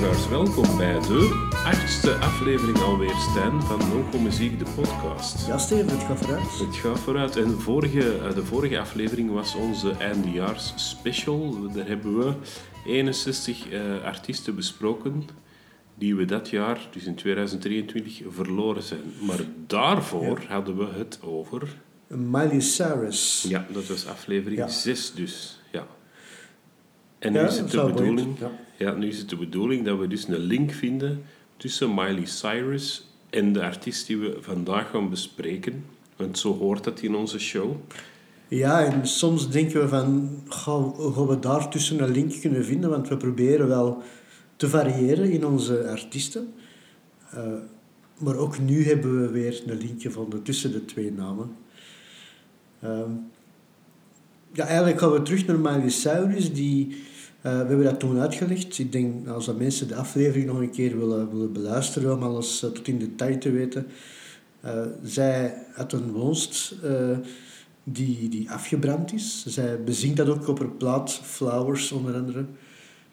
luisteraars, welkom bij de achtste aflevering alweer, Stijn, van Nonco Muziek, de podcast. Ja, Steven, het gaat vooruit. Het gaat vooruit. En vorige, eh, de vorige aflevering was onze eindejaars special. Daar hebben we 61 eh, artiesten besproken die we dat jaar, dus in 2023, verloren zijn. Maar daarvoor hadden we het over... Miley Cyrus. Ja, dat was aflevering Ja. 6 dus. En nu Ja, is het de bedoeling... Ja, nu is het de bedoeling dat we dus een link vinden tussen Miley Cyrus en de artiest die we vandaag gaan bespreken. Want zo hoort dat in onze show. Ja, en soms denken we van, gaan we- gaan we daar tussen een link kunnen vinden? Want we proberen wel te variëren in onze artiesten. Eh, maar ook nu hebben we weer een link gevonden tussen de twee namen. Ehm, ja, eigenlijk gaan we terug naar Miley Cyrus. Die, we hebben dat toen uitgelegd. Ik denk, als dat mensen de aflevering nog een keer willen, willen beluisteren, om alles eh, tot in detail te weten. Eh, zij had een woonst eh, die, die afgebrand is. Zij bezingt dat ook op haar plaat Flowers, onder andere.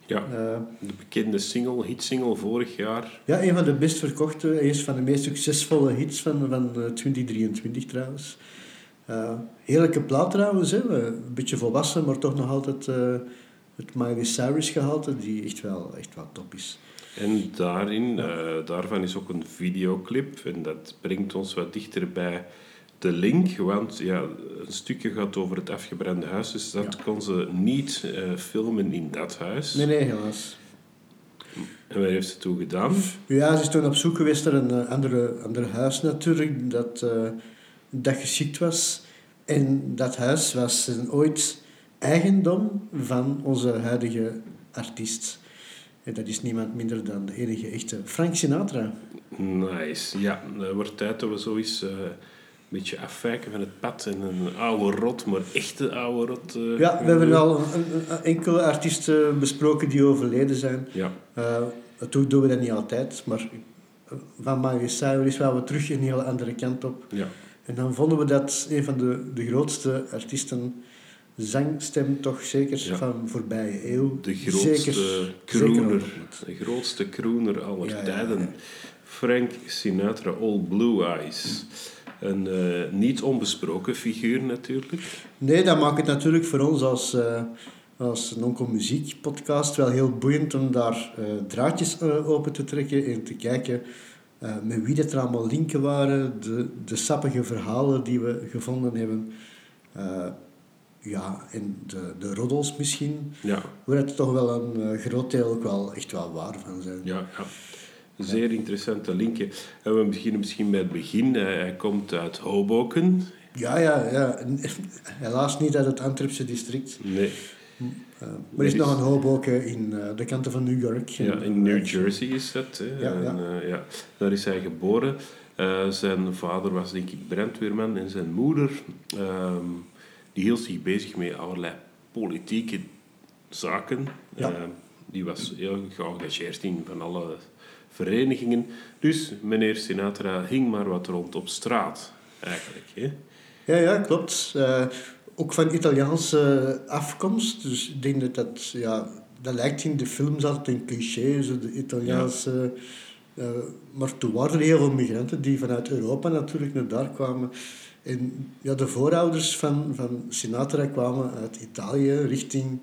Ja, Eh, de bekende single, hitsingle vorig jaar. ja, een van de best verkochte, een van de meest succesvolle hits van, van eh, 2023 trouwens. Eh, heerlijke plaat trouwens, hè. een beetje volwassen, maar toch nog altijd eh, het Miley Cyrus gehalte, die echt wel, echt wel top is. En daarin, eh, daarvan is ook een videoclip. En dat brengt ons wat dichter bij de link. Want ja, een stukje gaat over het afgebrande huis. Dus dat Ja. kon ze niet eh, filmen in dat huis. Nee, nee, helaas. En wat heeft ze toen gedaan? Ja, ze is toen op zoek geweest naar een eh, andere, ander huis natuurlijk, dat, dat geschikt was. En dat huis was een ooit eigendom van onze huidige artiest. En dat is niemand minder dan de enige echte Frank Sinatra. Nice. Ja, het wordt tijd dat we zo eens eh, een beetje afwijken van het pad en een oude rot, maar echte oude rot. eh, Ja, we hebben al een, een- een enkele artiesten besproken die overleden zijn. Ja, Eh toen doen we dat niet altijd, maar eh, van Miley Cyrus waren we terug een hele andere kant op. ja. En dan vonden we dat een van de, de grootste artiesten, zangstem toch zeker Ja. van voorbije eeuw. De grootste crooner, de grootste crooner aller Ja, tijden. ja. Frank Sinatra, All Blue Eyes. Een eh, niet onbesproken figuur natuurlijk. Nee, dat maakt het natuurlijk voor ons als, eh als Nonco Muziek podcast wel heel boeiend om daar eh, draadjes open te trekken en te kijken met wie dat er allemaal linken waren, de, de sappige verhalen die we gevonden hebben. Ja, en de, de roddels misschien, Ja, waar het toch wel een eh, groot deel ook wel echt wel waar van zijn. ja, ja. Zeer interessante linkje. En we beginnen misschien bij het begin. Eh, Hij komt uit Hoboken. Ja, ja, ja. Helaas niet uit het Antwerpse district. Nee, Eh, maar er is is- nog een Hoboken in de kanten van New York. ja, in New Jersey is dat. Ja, En, ja. ja. Daar is hij geboren. Zijn vader was denk ik brandweerman en zijn moeder ehm, die hield zich bezig met allerlei politieke zaken. Ja. Eh, die was heel geëngageerd in van alle verenigingen. Dus meneer Sinatra hing maar wat rond op straat, eigenlijk. Hè? Ja, ja, klopt. Eh, ook van Italiaanse afkomst. Dus ik denk dat dat... Ja, dat lijkt in de films altijd een cliché, zo de Italiaanse... eh, maar toen waren er heel veel migranten die vanuit Europa natuurlijk naar daar kwamen. En ja, de voorouders van, van Sinatra kwamen uit Italië richting,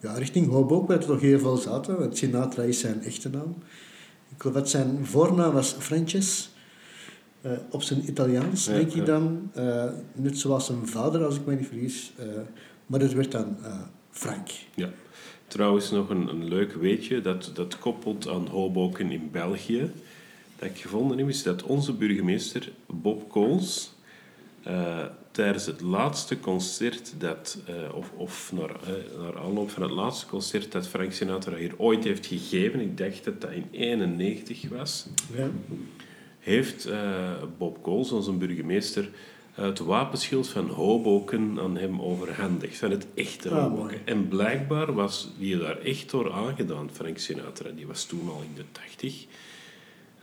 ja, richting Hoboken, waar er nog heel veel zaten. Want Sinatra is zijn echte naam. Ik geloof dat zijn voornaam was Frances. Eh, op zijn Italiaans, denk ja. ik dan. Eh, net zoals zijn vader, als ik me niet vergis. Eh, maar het werd dan Frank. Ja. Trouwens, nog een, een leuk weetje dat, dat koppelt aan Hoboken in België. Dat ik gevonden heb, is dat onze burgemeester Bob Coles eh, tijdens het laatste concert dat, eh, of, of naar, eh, naar aanloop van het laatste concert dat Frank Sinatra hier ooit heeft gegeven, ik dacht dat dat in 91 was, ja. heeft Bob Coles, onze burgemeester, het wapenschild van Hoboken aan hem overhandigd, van het echte ah, Hoboken. en blijkbaar was die daar echt door aangedaan, Frank Sinatra. Die was toen al in de 80.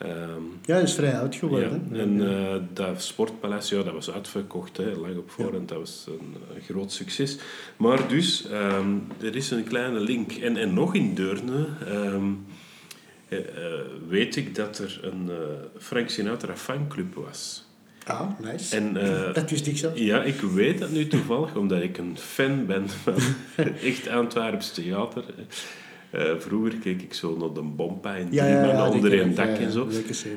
Um, ja, is vrij oud geworden. En eh, dat sportpaleis, ja, dat was uitverkocht, hè, lang op voorhand. Ja. Dat was een, groot succes. Maar dus, ehm, er is een kleine link. En, en nog in Deurne ehm, eh, eh, weet ik dat er een Frank Sinatra fanclub was. Ah, nice. En, dat wist ik zelf. Ja, ik weet dat nu toevallig, omdat ik een fan ben van echt Antwerps theater. Eh, vroeger keek ik zo naar de Bompa Ja, Drie ja, die onder één dak en zo.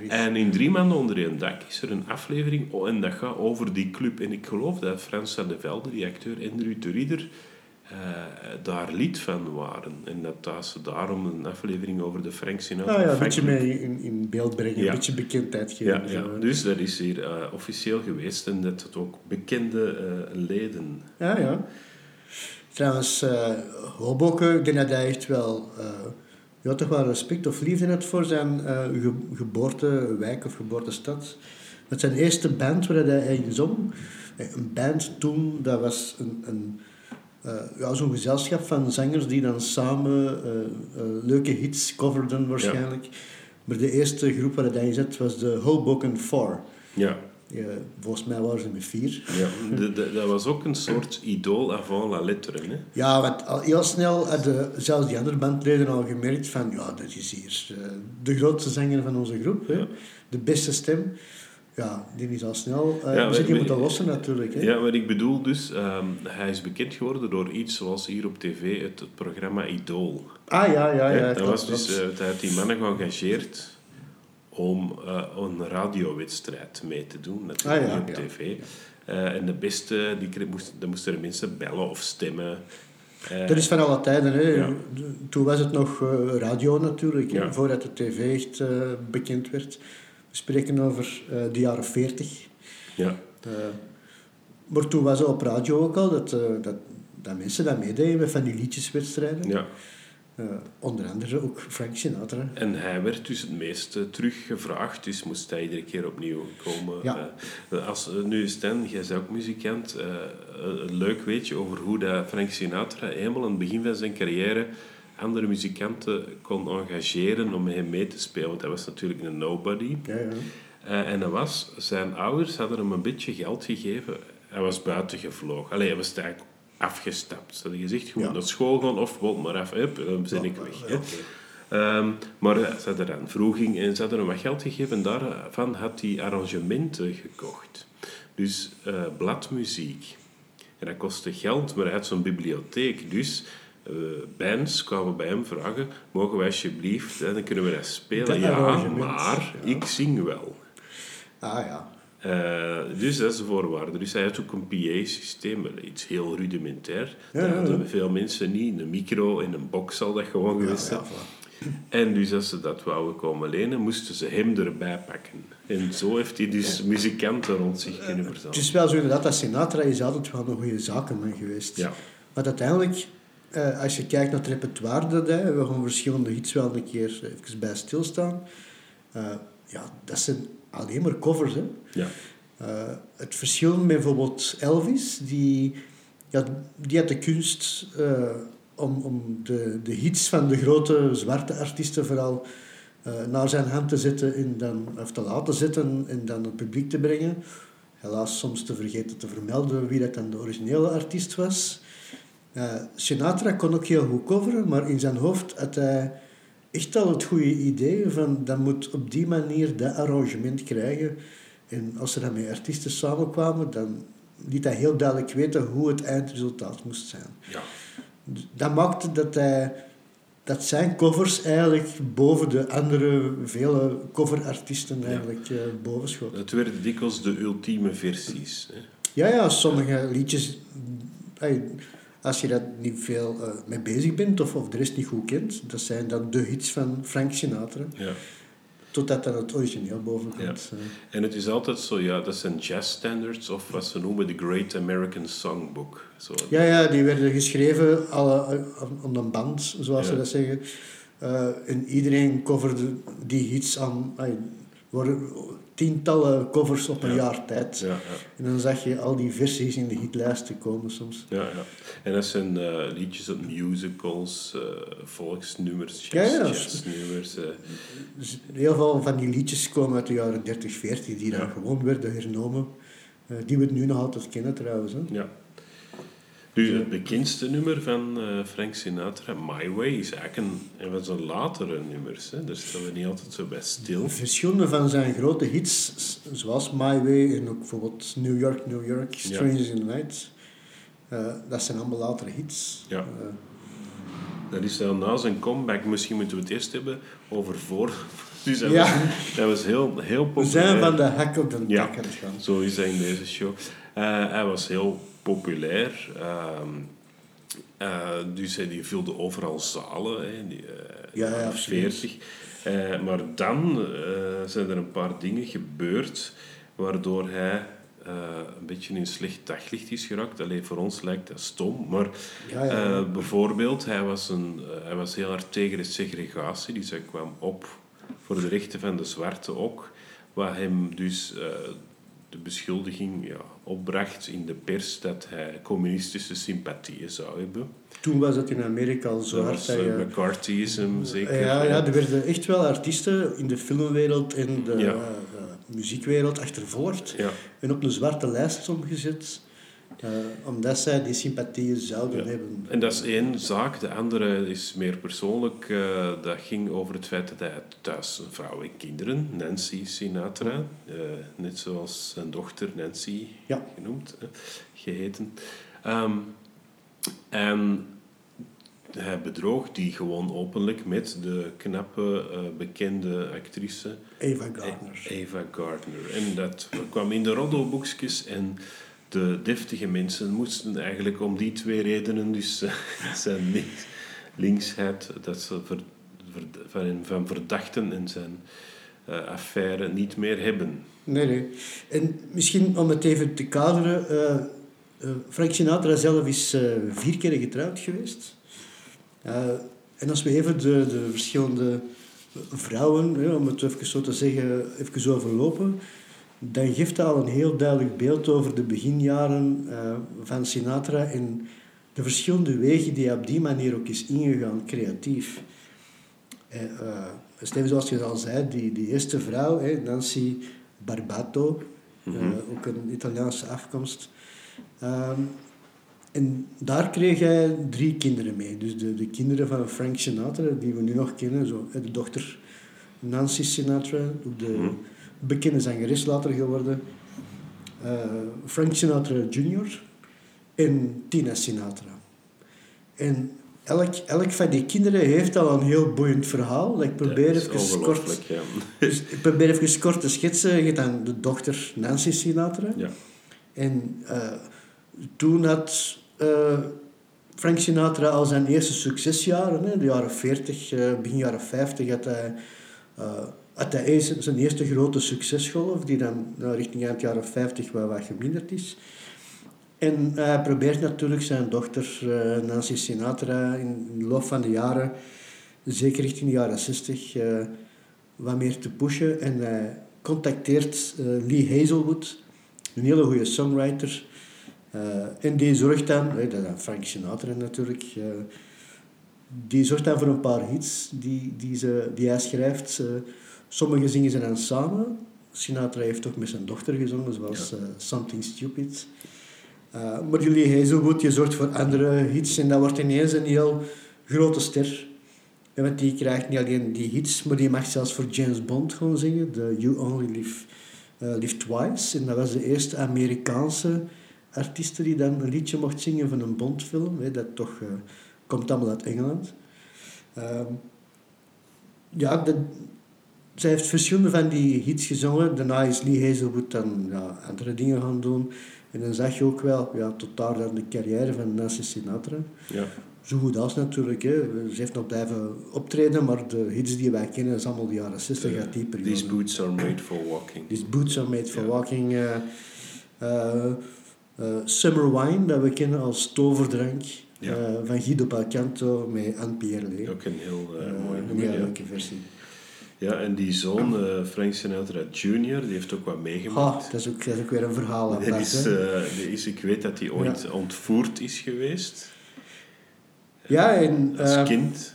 En in Drie Mannen onder één dak is er een aflevering oh, en dat gaat over die club. En ik geloof dat Frans van de Velde, die acteur, en Ruud de Ridder eh, daar lid van waren. En dat, dat ze daarom een aflevering over de Frank Sinatra Ah ja, een beetje mee in, in beeld brengen, Ja. een beetje bekendheid geven. Ja, ja, zo. dus dat is hier eh, officieel geweest en dat het ook bekende eh, leden. Ja, ja. Trouwens, eh Hoboken, ik denk dat hij echt wel, eh ja, toch wel respect of liefde had voor zijn eh, ge geboortewijk of geboortestad. Met zijn eerste band waar hij eigenlijk zong. Eh, Een band toen, dat was een, een, eh, ja, zo'n gezelschap van zangers die dan samen eh, eh, leuke hits coverden waarschijnlijk. Maar de eerste groep waar hij in zat was de Hoboken Four. Ja, Eh, volgens mij waren ze met vier. ja. De, de- dat was ook een soort idool avant la lettre. Hè? Ja, want al heel snel hadden zelfs die andere bandleden al gemerkt van... Ja, dat is hier eh, de grootste zanger van onze groep. Hè? Ja. De beste stem. Ja, die is al snel... Uh, Ja, we- moeten lossen natuurlijk. Hè? Ja, wat ik bedoel dus, ehm, hij is bekend geworden door iets zoals hier op tv, het, het programma Idool. Ah, ja, ja, ja. Dat was dus, eh, hij had die mannen geëngageerd om eh, een radiowedstrijd mee te doen, natuurlijk Ah, ja, op ja. tv. Eh, en de beste, die moesten, dan moesten er mensen bellen of stemmen. Eh, Dat is van alle tijden. Hè. Ja. Toen was het nog radio natuurlijk, Ja. voordat de tv echt bekend werd. We spreken over de jaren 40. ja, maar toen was het op radio ook al dat, dat, dat mensen dat meededen met van die liedjeswedstrijden. ja. Eh, onder andere ook Frank Sinatra. En hij werd dus het meest eh, teruggevraagd, dus moest hij iedere keer opnieuw komen. Ja. Eh, als, nu Stan, jij bent ook muzikant, een leuk weetje over hoe dat Frank Sinatra helemaal aan het begin van zijn carrière andere muzikanten kon engageren om met hem mee te spelen. Want hij was natuurlijk een nobody. Ja, ja. En dat was, zijn ouders hadden hem een beetje geld gegeven. Hij was buiten gevlogen. Allee, hij was eigenlijk afgestapt. Ze hadden gezegd, je moet Ja. naar school gaan of word maar af. Dan ben ik weg. hè. Ehm, maar eh, ze hadden een vroeging en ze hadden hem wat geld gegeven. En daarvan had hij arrangementen gekocht. Dus eh, bladmuziek. En dat kostte geld, maar hij had zo'n bibliotheek. Dus eh, bands kwamen bij hem vragen, mogen wij alsjeblieft, en dan kunnen we dat spelen. Dat ja, maar ja. ik zing wel. Ah ja. Eh, dus dat is de voorwaarde. Dus hij had ook een PA-systeem, iets heel rudimentair. Ja, dat hadden ja. veel mensen niet. Een micro en een box zal dat gewoon geweest zijn. En dus als ze dat wouden komen lenen, moesten ze hem erbij pakken. En zo heeft hij dus muzikanten rond zich kunnen Het verzamelen. is wel zo inderdaad dat Sinatra is altijd wel een goede zakenman geweest. Ja, Maar uiteindelijk, eh, als je kijkt naar het repertoire dat hij, we gaan verschillende hits wel een keer even bij stilstaan. Eh, ja, dat zijn alleen maar covers. Hè. ja, Eh, het verschil met bijvoorbeeld Elvis, die, ja, die had de kunst eh, om, om de, de hits van de grote zwarte artiesten vooral eh, naar zijn hand te zetten en dan, of te laten zetten en dan het publiek te brengen. Helaas soms te vergeten te vermelden wie dat dan de originele artiest was. Sinatra kon ook heel goed coveren, maar in zijn hoofd had hij echt al het goede idee van dat moet op die manier dat arrangement krijgen. En als er dan met artiesten samenkwamen, dan liet hij heel duidelijk weten hoe het eindresultaat moest zijn. ja. Dat maakte dat, hij, dat zijn covers eigenlijk boven de andere vele coverartiesten eigenlijk eh, boven schoten. Het werden dikwijls de ultieme versies. Hè. Ja, ja, sommige liedjes, ey, als je daar niet veel eh, mee bezig bent of, of de rest niet goed kent, dat zijn dan de hits van Frank Sinatra. Ja. Totdat dan het origineel boven komt. eh. En het is altijd zo, ja, dat zijn jazz standards of wat ze noemen de Great American Songbook. Zo. Ja, ja, die werden geschreven alle, eh, op een band, zoals ze Ja. dat zeggen. Eh, en iedereen coverde die hits aan. Waren tientallen covers op een Ja. jaar tijd. Ja, ja. En dan zag je al die versies in de hitlijsten komen soms. Ja, ja. En dat zijn eh, liedjes uit musicals, eh, volksnummers, Ja, jazz, ja. jazznummers. eh. Dus heel veel van die liedjes komen uit de jaren 30, 40, die dan gewoon werden hernomen. Die we nu nog altijd kennen trouwens. Hè. ja. Dus het bekendste nummer van eh, Frank Sinatra, My Way, is eigenlijk een, een van zijn latere nummers. Hè. Daar staan we niet altijd zo bij stil. Verschillende van zijn grote hits, zoals My Way en ook bijvoorbeeld New York, New York, Strangers in the Night. eh, dat zijn allemaal latere hits. Ja. Eh, Dat is dan na zijn comeback. Misschien moeten we het eerst hebben over voor. Dus dat, Ja. was, dat was heel, heel we populair. zijn van de hak op de Ja. Zo is hij in deze show. Hij was heel populair. ehm, eh, dus hij die vulde overal zalen. Hè, die, eh, Ja, ja, jaren absoluut. 40. Eh, maar dan eh, zijn er een paar dingen gebeurd waardoor hij eh, een beetje in een slecht daglicht is geraakt. Alleen voor ons lijkt dat stom. Maar Ja, ja. eh, bijvoorbeeld, hij was, een, eh, hij was heel hard tegen de segregatie. Dus hij kwam op voor de rechten van de zwarte ook. Wat hem dus eh, de beschuldiging ja, opbracht in de pers dat hij communistische sympathieën zou hebben. Toen was het in Amerika al zo Dat hard dat eh, je... McCarthyism zeker. Ja, ja, er werden echt wel artiesten in de filmwereld en de Ja. eh, muziekwereld achtervolgd Ja. en op een zwarte lijst omgezet, eh, omdat zij die sympathieën zouden Ja. hebben. En dat is één zaak. De andere is meer persoonlijk. eh, dat ging over het feit dat hij thuis een vrouw en kinderen, Nancy Sinatra, eh, net zoals zijn dochter Nancy Ja. genoemd, eh, geheten. Ehm, en hij bedroog die gewoon openlijk met de knappe, bekende actrice Eva Gardner. Eva Gardner. En dat kwam in de roddelboekjes en de deftige mensen moesten eigenlijk om die twee redenen, dus zijn links, linksheid, dat ze van, verdachten en zijn eh, affaire niet meer hebben. Nee, nee. En misschien om het even te kaderen, eh, Frank Sinatra zelf is vier keer getrouwd geweest. En als we even de, de verschillende vrouwen, hè, om het even zo te zeggen, even overlopen, dan geeft dat al een heel duidelijk beeld over de beginjaren eh, van Sinatra en de verschillende wegen die hij op die manier ook is ingegaan, creatief. Eh, eh, Steven, zoals je al zei, die, die eerste vrouw, hè, Nancy Barbato, Mhm. ook een Italiaanse afkomst. Ehm, en daar kreeg hij drie kinderen mee. Dus de, de kinderen van Frank Sinatra, die we nu nog kennen, zo, de dochter Nancy Sinatra, de Mhm. Bekende zangeres later geworden. Eh, Frank Sinatra Jr. en Tina Sinatra. En elk, elk van die kinderen heeft al een heel boeiend verhaal. Ik probeer Dat is even kort ja. dus ik probeer even kort te schetsen. Je hebt dan de dochter Nancy Sinatra. ja. En eh, toen had eh, Frank Sinatra al zijn eerste succesjaren, hè, de jaren 40, eh, begin jaren 50, had hij, eh, hij eerst zijn eerste grote succesgolf, die dan nou, richting eind jaren 50 wel wat geminderd is. En hij probeert natuurlijk zijn dochter eh, Nancy Sinatra in, de loop van de jaren, zeker richting de jaren 60, eh, wat meer te pushen. En hij contacteert eh, Lee Hazelwood, een hele goede songwriter. Eh, en die zorgt dan, eh, dat is Frank Sinatra natuurlijk, eh, die zorgt dan voor een paar hits die, die, ze, die hij schrijft. Eh, sommige zingen ze dan samen. Sinatra heeft ook met zijn dochter gezongen, zoals Ja. eh, Something Stupid. Eh, maar Julie Hazelwood die zorgt voor andere hits en dat wordt ineens een heel grote ster. En want die krijgt niet alleen die hits, maar die mag zelfs voor James Bond gewoon zingen. De You Only Live, eh, Live Twice. En dat was de eerste Amerikaanse artiest die dan een liedje mocht zingen van een Bondfilm. Hè, dat toch komt allemaal uit Engeland. Ehm, ja, de, zij heeft verschillende van die hits gezongen. Daarna is Lee Hazelwood dan ja, andere dingen gaan doen. En dan zag je ook wel, ja, tot daar dan de carrière van Nancy Sinatra. ja. Zo goed als natuurlijk. Hè. Ze heeft nog blijven optreden, maar de hits die wij kennen is allemaal de jaren 60 uit die periode. These boots are made for walking. These boots are made for walking. eh, Summer Wine, dat we kennen als toverdrank. Van Guido Palcanto met Anne Pierre Lee. Ook een heel mooi een nummer, hele ja. leuke versie. Ja, en die zoon, eh, Frank Sinatra Jr., die heeft ook wat meegemaakt. dat, is ook, dat is ook weer een verhaal apart. is, hè. die is, ik weet dat hij ooit ontvoerd is geweest. ja, en... Als eh, kind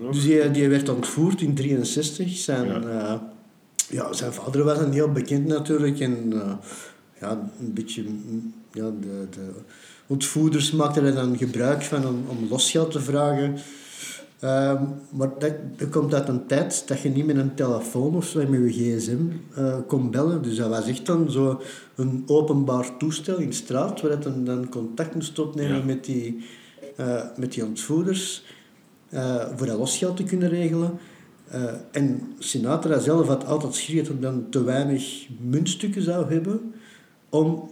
nog. Dus die, die werd ontvoerd in 63. Zijn, Ja. ja. zijn vader was een heel bekend natuurlijk. En, ja, een beetje... mm, Ja, de, de ontvoerders maakten er dan gebruik van om, om losgeld te vragen. Ehm, maar dat, dat komt uit een tijd dat je niet met een telefoon of zo met je gsm eh, kon bellen. Dus dat was echt dan zo een openbaar toestel in de straat, waar je dan contact moest opnemen Ja. met, die, eh, met die ontvoerders, eh, voor dat losgeld te kunnen regelen. En Sinatra zelf had altijd schrik dat hij dan te weinig muntstukken zou hebben om,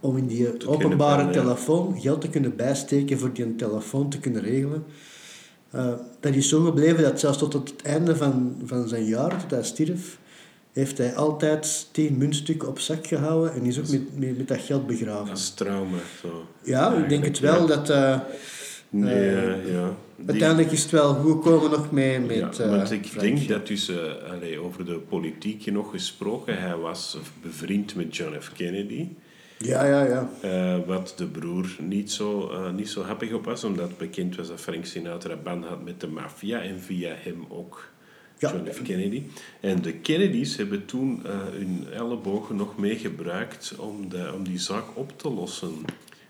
om in die openbare telefoon geld te kunnen bijsteken voor die telefoon te kunnen regelen. Eh, dat is zo gebleven dat zelfs tot het einde van, van zijn jaar, tot hij stierf, heeft hij altijd tien muntstukken op zak gehouden en is ook met, met, met dat geld begraven. Dat is trauma. Zo. Ja, ik denk het wel Ja. dat... eh, Nee, Eh, eh, ja. Die- uiteindelijk is het wel goed gekomen nog mee met ja, eh, want ik Frank. denk dat dus, eh, over de politiek nog gesproken, hij was bevriend met John F. Kennedy. Ja, ja, ja. Eh, wat de broer niet zo, eh, niet zo happig op was, omdat bekend was dat Frank Sinatra band had met de maffia en via hem ook Ja. John F. Kennedy. En de Kennedys hebben toen eh, hun ellebogen nog mee gebruikt om, de, om die zaak op te lossen.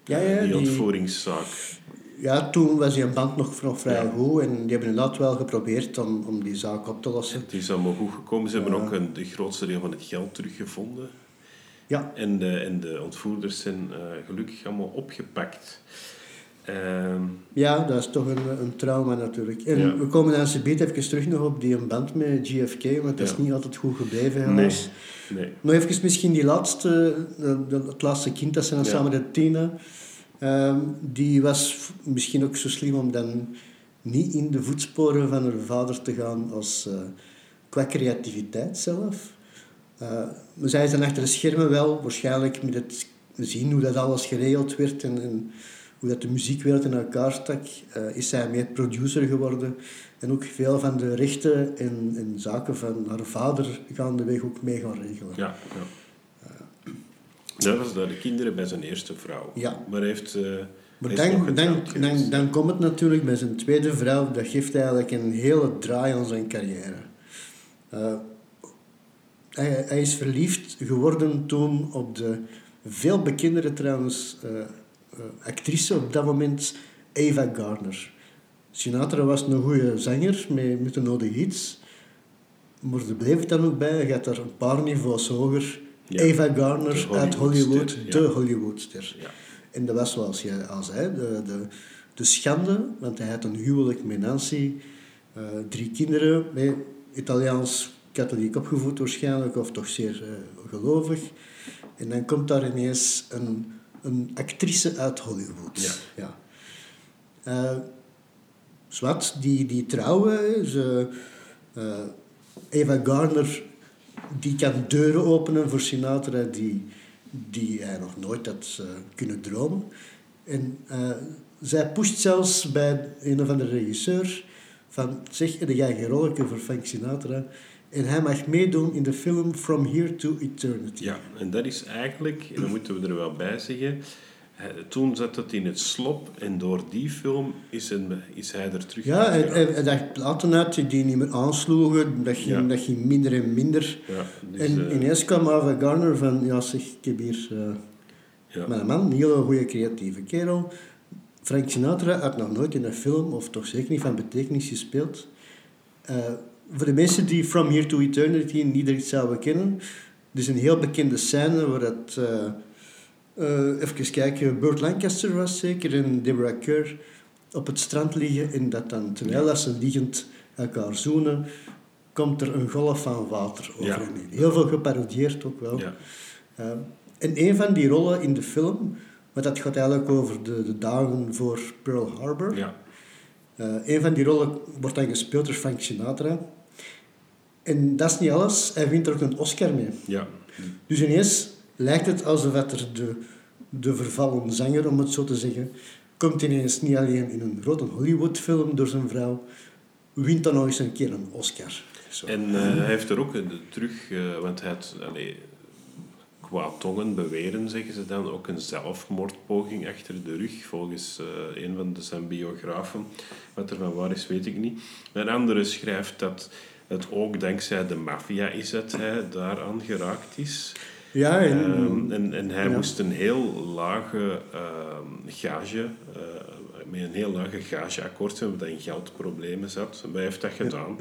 Ja, ja, die die- ontvoeringszaak. Ja, toen was die band nog, nog vrij goed en die hebben inderdaad wel geprobeerd om, om die zaak op te lossen. Het is allemaal goed gekomen. Ze hebben ook een, de grootste deel van het geld teruggevonden. Ja, En de, en de ontvoerders zijn eh, gelukkig allemaal opgepakt. Ehm, ja dat is toch een, een trauma natuurlijk. En Ja. we komen dan subiet even terug nog op die band met GFK, want dat is niet altijd goed gebleven helaas. nee. Nog even misschien die laatste, de, de- het laatste kind dat ze dan Ja. samen met Tina. ehm, die was misschien ook zo slim om dan niet in de voetsporen van haar vader te gaan als, eh, qua creativiteit zelf. Eh, maar zij dan achter de schermen wel, waarschijnlijk met het zien hoe dat alles geregeld werd en, en hoe dat de muziekwereld in elkaar stak, eh, is zij meer producer geworden. En ook veel van de rechten en, en zaken van haar vader gaandeweg ook mee gaan regelen. Ja, ja. Dat was dat de kinderen bij zijn eerste vrouw. Ja. Maar heeft... eh, Maar nog dan, dan, dan, dan komt het natuurlijk bij zijn tweede vrouw, dat geeft eigenlijk een hele draai aan zijn carrière. Eh, hij, hij is verliefd geworden toen op de veel bekendere trouwens eh, eh, actrice op dat moment, Ava Gardner. Sinatra was een goede zanger met, met de nodige hits, maar er bleef het dan ook bij, hij gaat daar een paar niveaus hoger. Ja, Ava Gardner uit Hollywood, ja. de Hollywoodster. Ja. En dat was zoals je al zei, de, de, de schande, want hij had een huwelijk met Nancy, eh, drie kinderen, nee, Italiaans katholiek opgevoed waarschijnlijk, of toch zeer eh, gelovig. En dan komt daar ineens een, een actrice uit Hollywood. Ja. Ja. Eh, zwart, die, die trouwen, ze, eh, Eva Garner, die kan deuren openen voor Sinatra die, die hij nog nooit had kunnen dromen. En zij pusht zelfs bij een of andere regisseur van, zeg, heb jij geen rolletje voor Frank Sinatra? En hij mag meedoen in de film From Here to Eternity. Ja, en dat is eigenlijk, en dan moeten we er wel bij zeggen, hij- toen zat het in het slop en door die film is, is hij er terug Ja, hij, uitgegaan. hij, hij dacht platen uit die niet meer aansloegen, dat ging, Ja. dat ging minder en minder. Ja, dus, en eh, ineens kwam Ava Garner van, ja zeg, ik heb hier uh, ja. mijn man, een hele goede creatieve kerel. Frank Sinatra had nog nooit in een film, of toch zeker niet van betekenis gespeeld. Uh, voor de mensen die From Here to Eternity niet direct zouden kennen, is een heel bekende scène waar het... Uh, uh, even kijken, Burt Lancaster was zeker en Deborah Kerr op het strand liggen en dat dan, terwijl dat ze liggend elkaar zoenen, komt er een golf van water over Ja. hen heen. Heel veel geparodieerd ook wel. Ja. Uh, en een van die rollen in de film, maar dat gaat eigenlijk over de, de dagen voor Pearl Harbor. Ja. Een van die rollen wordt dan gespeeld door Frank Sinatra. En dat is niet alles, hij wint er ook een Oscar mee. Ja. Dus ineens lijkt het alsof er de, de vervallen zanger, om het zo te zeggen, komt ineens niet alleen in een grote Hollywood-film door zijn vrouw, wint dan nog eens een keer een Oscar. Zo. En uh, hij heeft er ook uh, terug, uh, want hij had, allee, qua tongen beweren, zeggen ze dan, ook een zelfmoordpoging achter de rug, volgens uh, een van de zijn biografen. Wat er van waar is, weet ik niet. Een andere schrijft dat het ook dankzij de maffia is dat hij daaraan geraakt is. Ja, en, Ehm, en, en hij ja. moest een heel lage ehm, gage, eh, met een heel lage gageakkoord hebben, dat in geldproblemen zat. Maar hij heeft dat gedaan.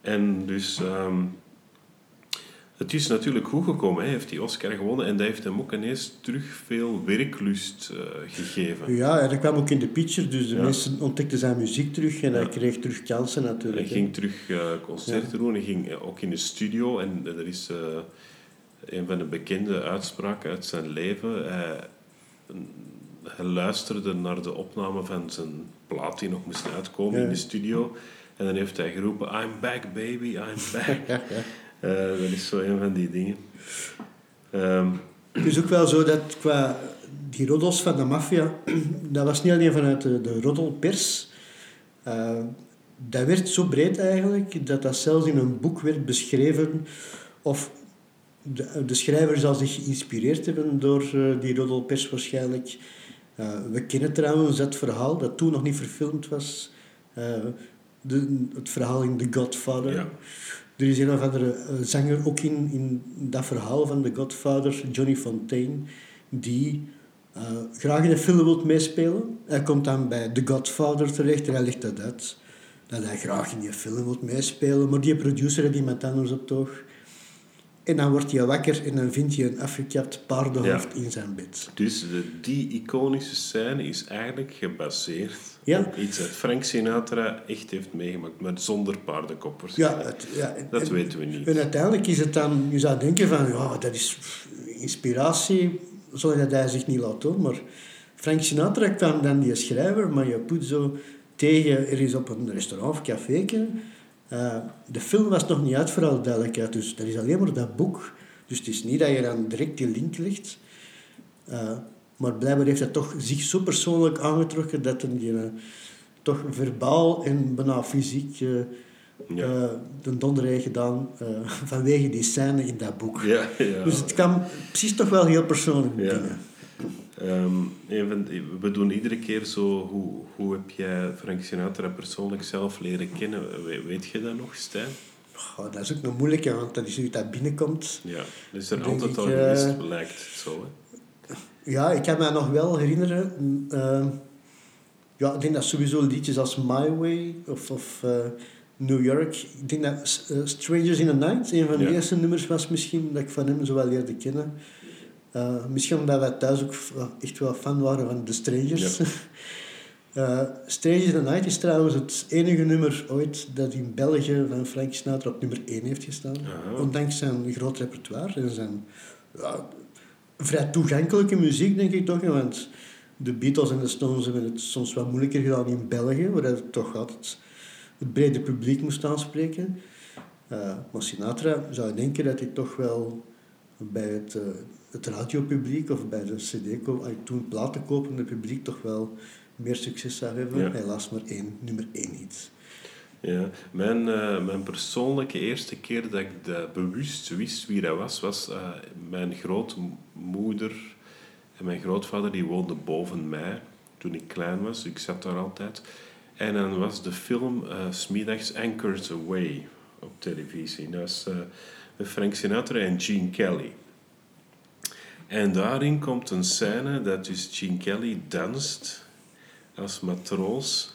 En dus, ehm, het is natuurlijk goed gekomen. Hij heeft die Oscar gewonnen en dat heeft hem ook ineens terug veel werklust eh, gegeven. ja, dat kwam ook in de picture, dus de Ja. mensen ontdekten zijn muziek terug en hij kreeg terug kansen natuurlijk. Hij ging terug eh, concerten doen. Hij ging eh, ook in de studio. En er is een van de bekende uitspraken uit zijn leven. Hij, hij luisterde naar de opname van zijn plaat die nog moest uitkomen in de studio. En dan heeft hij geroepen, I'm back baby, I'm back. Eh, dat is zo een van die dingen. Ehm, Het is ook wel zo dat qua die roddels van de maffia, dat was niet alleen vanuit de, de roddelpers. Eh, dat werd zo breed eigenlijk, dat dat zelfs in een boek werd beschreven. Of de, de schrijver zal zich geïnspireerd hebben door eh, die roddelpers waarschijnlijk. Eh, we kennen trouwens dat verhaal, dat toen nog niet verfilmd was. Eh, de, het verhaal in The Godfather. Ja. Er is een of andere eh, zanger ook in, in dat verhaal van The Godfather, Johnny Fontaine, die eh, graag in een film wil meespelen. Hij komt dan bij The Godfather terecht en hij legt dat uit. Dat hij graag in die film wil meespelen, maar die producer heeft iemand anders op oog. En dan wordt hij wakker en dan vindt hij een afgekapt paardenhoofd in zijn bed. dus de, die iconische scène is eigenlijk gebaseerd Ja. op iets dat Frank Sinatra echt heeft meegemaakt, maar zonder paardenkoppers. Ja, het, ja, Dat en- weten we niet. En uiteindelijk is het dan, je zou denken van, ja, dat is inspiratie, zodat hij zich niet laat doen. Maar Frank Sinatra kwam dan die schrijver, Mario Puzo, tegen, er is op een restaurant of caféke. Eh, de film was nog niet uit, voor alle duidelijkheid. Dus dat is alleen maar dat boek. Dus het is niet dat je dan direct die link legt. Eh, maar blijkbaar heeft hij toch zich zo persoonlijk aangetrokken dat hij die, eh, toch verbaal en bijna fysiek Ja. de donder heeft gedaan vanwege die scène in dat boek. Ja, ja. Dus het kwam precies toch wel heel persoonlijk Ja. Ehm, de- we doen iedere keer zo, hoe, hoe heb jij Frank Sinatra persoonlijk zelf leren kennen? We- weet je dat nog, Stijn? Dat is ook nog moeilijk, hè, want dat is nu dat binnenkomt. Ja, is er altijd ik, al eh, geweest, lijkt het zo. Hè? Ja, ik kan me nog wel herinneren. eh, ja, ik denk dat sowieso liedjes als My Way of, of eh, New York. Ik denk dat eh, Strangers in the Night een van de Ja. eerste nummers was misschien dat ik van hem zo wel leerde kennen. Eh, misschien omdat wij thuis ook echt wel fan waren van The Strangers. Eh, Strangers in the Night is trouwens het enige nummer ooit dat in België van Frank Sinatra op nummer 1 heeft gestaan. Aha. Ondanks zijn groot repertoire en zijn ja, vrij toegankelijke muziek, denk ik toch. Want de Beatles en de Stones hebben het soms wat moeilijker gedaan in België, waar het toch altijd het brede publiek moest aanspreken. Eh, maar Sinatra zou denken dat hij toch wel bij het, het radiopubliek of bij de cd toen platenkopende publiek toch wel meer succes zou hebben. Ja. Helaas maar één, nummer één niet. Ja, mijn, eh, mijn persoonlijke eerste keer dat ik dat bewust wist wie dat was, was eh, mijn grootmoeder en mijn grootvader die woonden boven mij toen ik klein was. Ik zat daar altijd. En dan was de film eh Smiddags Anchors Away op televisie. Dat Frank Sinatra en Gene Kelly. En daarin komt een scène dat dus Gene Kelly danst als matroos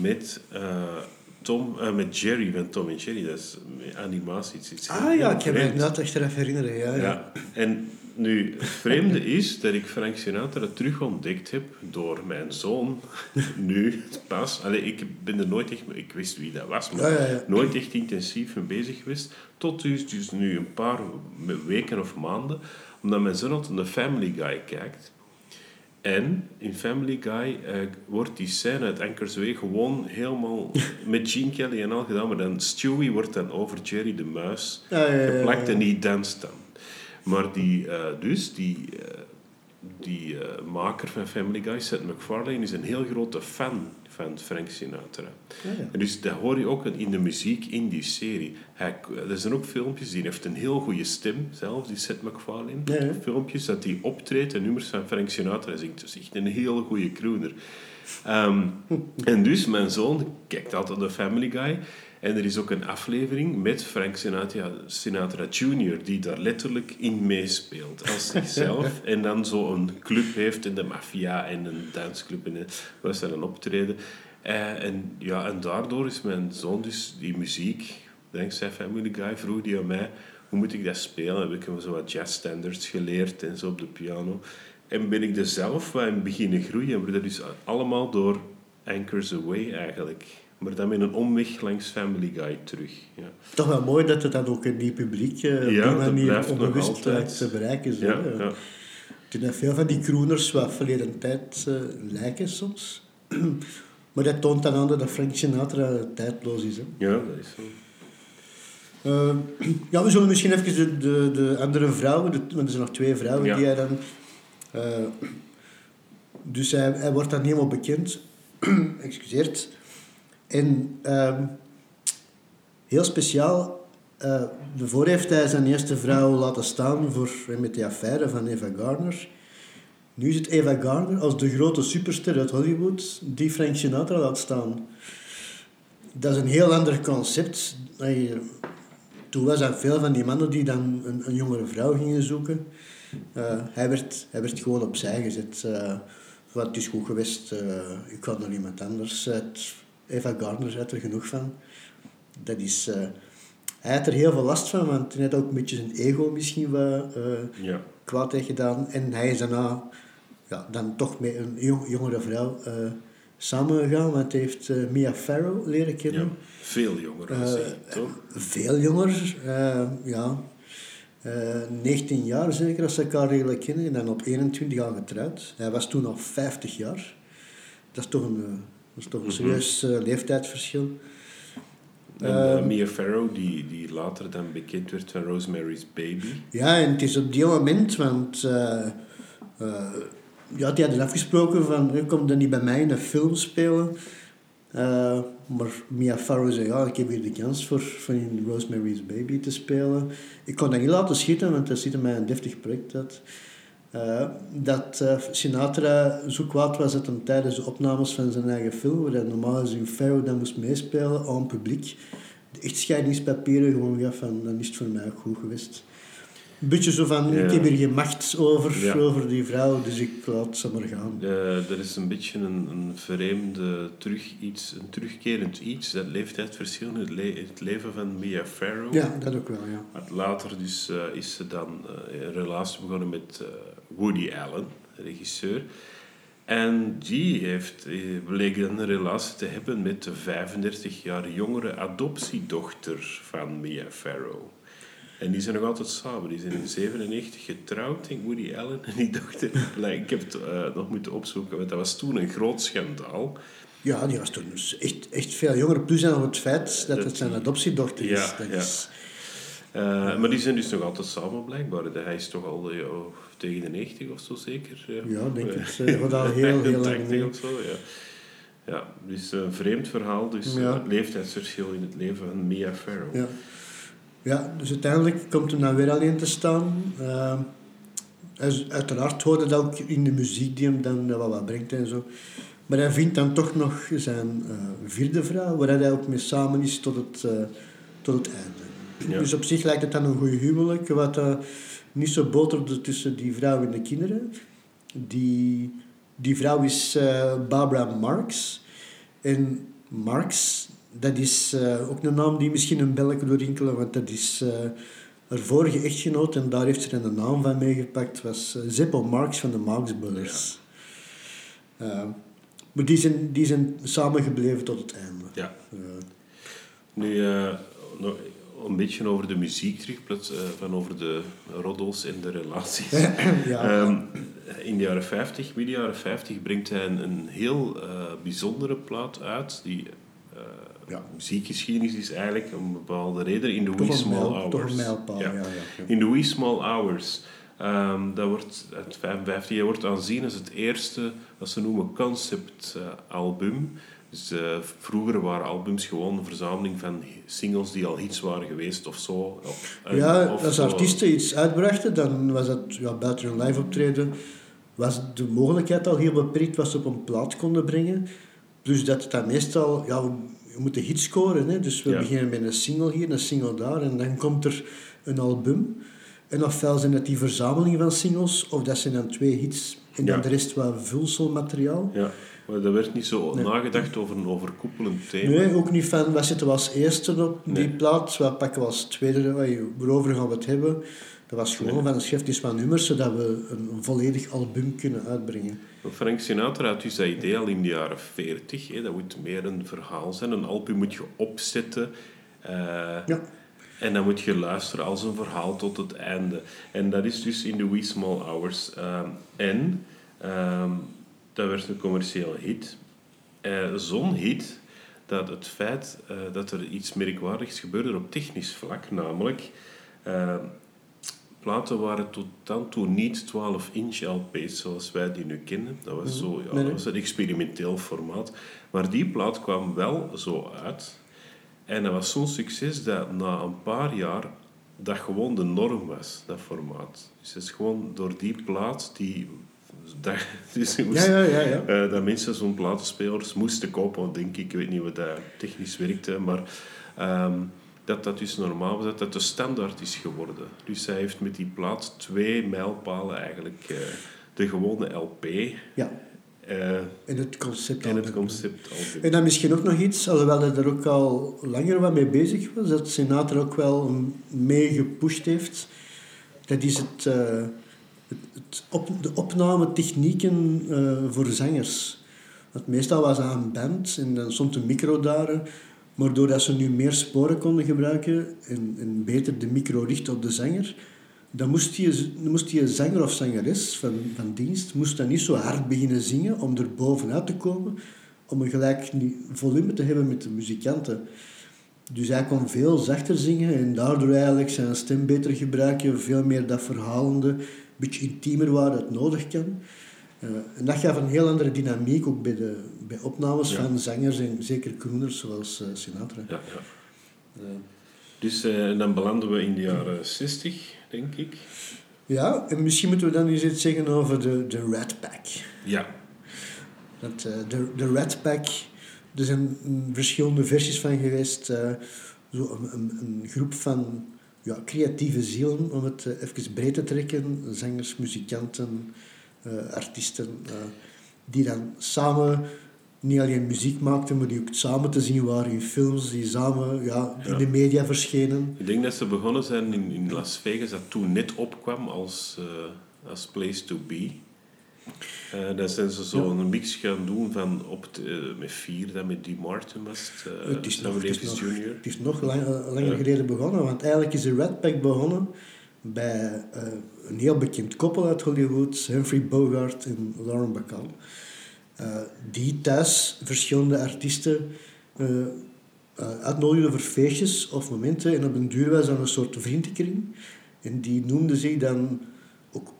met, eh, Tom, eh, met Jerry van Tom en Jerry. Dat is animatie. Het is Ah ja, ik heb me vreemd. inderdaad echt eraf herinneren. Ja, ja. Ja. En nu, het vreemde is dat ik Frank Sinatra terug ontdekt heb door mijn zoon. Nu, pas. Allee, ik ben er nooit echt... Ik wist wie dat was, maar Ja, ja, ja. nooit echt intensief mee bezig geweest. Tot dus, dus nu een paar weken of maanden. Omdat mijn zoon altijd naar Family Guy kijkt. En in Family Guy eh, wordt die scène uit Anchors Way gewoon helemaal met Gene Kelly en al gedaan. Maar dan Stewie wordt dan over Jerry de Muis geplakt en die danst dan. Maar die, eh, dus, die, eh, die eh, maker van Family Guy, Seth MacFarlane, is een heel grote fan van Frank Sinatra. Ja, ja. En dus dat hoor je ook in de muziek in die serie. Hij, er zijn ook filmpjes, die heeft een heel goede stem, zelf, die Seth MacFarlane. Ja. Filmpjes dat hij optreedt en nummers van Frank Sinatra zingt. Is echt een hele goede crooner. Ehm, en dus mijn zoon kijkt altijd naar Family Guy. En er is ook een aflevering met Frank Sinatra, Sinatra Jr., die daar letterlijk in meespeelt als zichzelf. en dan zo een club heeft in de maffia en een dansclub en waar ze dan optreden. Uh, en, ja, en daardoor is mijn zoon dus die muziek, dankzij Family Guy, vroeg die aan mij, hoe moet ik dat spelen? Heb ik hem zo wat jazzstandards geleerd en zo op de piano. En ben ik er zelf in beginnen groeien. En we dat dus allemaal door Anchors Away eigenlijk. Maar dan met een omweg langs Family Guy terug. Ja. Toch wel mooi dat het dan ook in die publiek uh, op ja, die manier onbewust te bereiken is. Ja, ja. Denk veel van die crooners wat verleden tijd uh, lijken soms. maar dat toont dan aan dat Frank Sinatra tijdloos is. Hè. Ja, dat is zo. Uh, ja, we zullen misschien even de, de, de andere vrouwen, de, want er zijn nog twee vrouwen die hij dan... Uh, dus hij, hij wordt dan helemaal bekend. Excuseert. En uh, heel speciaal, uh, daarvoor heeft hij zijn eerste vrouw laten staan voor, met de affaire van Eva Gardner. Nu het Eva Gardner als de grote superster uit Hollywood die Frank Sinatra laat staan. Dat is een heel ander concept. Toen was er veel van die mannen die dan een, een jongere vrouw gingen zoeken. Uh, hij, werd, hij werd gewoon opzij gezet. Uh, wat is goed geweest, ik kan naar iemand anders. Het, Eva Gardner zei er genoeg van. Dat is, hij had er heel veel last van, want hij had ook een beetje zijn ego misschien wat ja. kwaad heeft gedaan. En hij is daarna ja, dan toch met een jongere vrouw samengegaan, want hij heeft uh, Mia Farrow leren kennen. Ja, veel jonger uh, toch? Veel jonger, uh, ja. 19 jaar zeker als ze elkaar redelijk kennen en dan op 21 jaar getrouwd. Hij was toen al 50 jaar. Dat is toch een, dat is toch een serieus mm -hmm. leeftijdsverschil. En Mia Farrow, die, die later dan bekend werd van Rosemary's Baby. Ja, en het is op die moment, want ja, die hadden afgesproken van, kom dan niet bij mij in een film spelen. Uh, maar Mia Farrow zei, ja, ik heb hier de kans voor, voor in Rosemary's Baby te spelen. Ik kon dat niet laten schieten, want dat ziet er mij een deftig project uit. Uh, dat uh, Sinatra zo kwaad was dat hem tijdens de opnames van zijn eigen film, waar hij normaal gezien Farrow dan moest meespelen aan publiek, de echtscheidingspapieren gewoon gaf van, dan is het voor mij ook goed geweest. Een beetje zo van, ja. ik heb hier geen macht over, ja. over die vrouw, dus ik laat ze maar gaan. Uh, er is een beetje een, een vreemde terug iets, een terugkerend iets, dat leeftijdsverschil in het, le het leven van Mia Farrow. Ja, dat ook wel, ja. Later dus, uh, is ze dan een relatie begonnen met Woody Allen, regisseur. En die heeft, bleek dan een relatie te hebben met de 35 jaar jongere adoptiedochter van Mia Farrow. En die zijn nog altijd samen. Die zijn in 97 getrouwd, denk Woody Allen en die dochter. ik heb het uh, nog moeten opzoeken, want dat was toen een groot schandaal. Ja, die was toen dus echt, echt veel jonger. Plus dan het feit dat, dat het zijn adoptiedochter is. Ja, dat ja. Is... Uh, maar die zijn dus nog altijd samen, blijkbaar. Hij is toch al uh, tegen de 90 of zo zeker? Ja, denk ik. Hij wordt al heel, heel lang of zo, ja. Ja, dus een vreemd verhaal. Dus ja. het leeftijdsverschil in het leven van Mia Farrow. Ja. Ja, dus uiteindelijk komt hij dan weer alleen te staan. Uh, uiteraard hoorde dat ook in de muziek die hem dan wat, wat brengt en zo. Maar hij vindt dan toch nog zijn vierde vrouw, waar hij ook mee samen is tot het, tot het einde. Ja. Dus op zich lijkt het dan een goede huwelijk, wat uh, niet zo boterde tussen die vrouw en de kinderen. Die, die vrouw is Barbara Marx. En Marx, dat is uh, ook een naam die misschien een belletje doorrinkelen, want dat is uh, haar vorige echtgenoot en daar heeft ze een naam van meegepakt, was uh, Zippo Marx van de Marx Brothers. Ja. maar die zijn, die zijn samengebleven tot het einde. Ja. nu, nog een beetje over de muziek terug, van over de roddels en de relaties. ja. Um, in de jaren 50, midden jaren 50, brengt hij een, een heel bijzondere plaat uit, die ja, muziekgeschiedenis is eigenlijk om een bepaalde reden in de wee small hours. Mijlpaal, ja. In de wee small hours. Um, dat wordt, het 55 wordt aanzien als het eerste, wat ze noemen, concept-album. Dus uh, vroeger waren albums gewoon een verzameling van singles die al hits waren geweest of zo. Of, ja, of als zo. artiesten iets uitbrachten, dan was dat ja, buiten een live optreden, was de mogelijkheid al heel beperkt wat ze op een plaat konden brengen. Dus dat het dan meestal ja, je moet de hit scoren. Hè? Dus we Ja. beginnen met een single hier, een single daar. En dan komt er een album. En ofwel zijn het die verzameling van singles, of dat zijn dan twee hits. En dan de rest wat vulselmateriaal. Ja, maar er werd niet zo Nee. nagedacht over een overkoepelend thema. Nee, ook niet van wat zitten we als eerste op die Nee. plaat, wat pakken we als tweede, oei, waarover gaan we het hebben. Dat was gewoon Nee. van schrijf eens wat nummers, zodat we een, een volledig album kunnen uitbrengen. Frank Sinatra had dus dat idee al in de jaren 40. Hè. Dat moet meer een verhaal zijn. Een album moet je opzetten. eh, Ja. En dan moet je luisteren als een verhaal tot het einde. En dat is dus in The Wee Small Hours. Ehm, en ehm, dat werd een commerciële hit. Eh, Zo'n hit dat het feit eh, dat er iets merkwaardigs gebeurde op technisch vlak, namelijk ehm, platen waren tot dan toe niet 12-inch LP's zoals wij die nu kennen. Dat was, zo, ja, Mhm. Nee, nee. dat was een experimenteel formaat. Maar die plaat kwam wel zo uit. En dat was zo'n succes dat na een paar jaar dat gewoon de norm was, dat formaat. Dus het is gewoon door die plaat die... Dat, dus moest- Ja, ja, ja. ja. eh, dat mensen zo'n platenspelers moesten kopen, denk ik. Ik weet niet hoe dat technisch werkte, maar ehm, dat dat dus normaal was, dat dat de standaard is geworden. Dus hij heeft met die plaat twee mijlpalen eigenlijk. eh, de gewone LP ja. eh, En het concept. en het concept album. En dan misschien ook nog iets, alhoewel hij er ook al langer wat mee bezig was, dat Sinatra ook wel mee gepusht heeft. Dat is het, op, de opnametechnieken eh, voor zangers. Want meestal was dat een band en dan stond een micro daar. Maar doordat ze nu meer sporen konden gebruiken en, beter de micro richten op de zanger, dan moest dan moest zanger of zangeres van, van dienst moest dan niet zo hard beginnen zingen om er bovenuit te komen, om een gelijk volume te hebben met de muzikanten. Dus hij kon veel zachter zingen en daardoor eigenlijk zijn stem beter gebruiken, veel meer dat verhalende, beetje intiemer waar het nodig kan. Eh, en dat gaf een heel andere dynamiek ook bij, de, bij opnames Ja. van zangers en zeker crooners zoals eh, Sinatra. Ja, ja. Dus eh, dan belanden we in de jaren 60, denk ik. ja, en misschien moeten we dan eens iets zeggen over de, de Rat Pack. Ja, Dat, de, de Rat Pack, er zijn verschillende versies van geweest. zo een, een, een groep van ja, creatieve zielen, om het eh, even breed te trekken. Zangers, muzikanten, eh, artiesten. eh, die dan samen niet alleen muziek maakten, maar die ook samen te zien waren in films, die samen ja, in Ja. de media verschenen. ik denk dat ze begonnen zijn in, in Las Vegas, dat toen net opkwam als, als place to be. Eh dan zijn ze zo een mix gaan doen van op eh, met vier, dat met Dee Martin was het, eh, Het is nog, Sammy het is nog, Jr. het is nog lang- langer Ja. geleden begonnen, want eigenlijk is de Rat Pack begonnen bij een heel bekend koppel uit Hollywood, Humphrey Bogart en Lauren Bacall. Die thuis verschillende artiesten uitnodigden voor feestjes of momenten. En op een duur was dat een soort vriendenkring. En die noemden zich dan,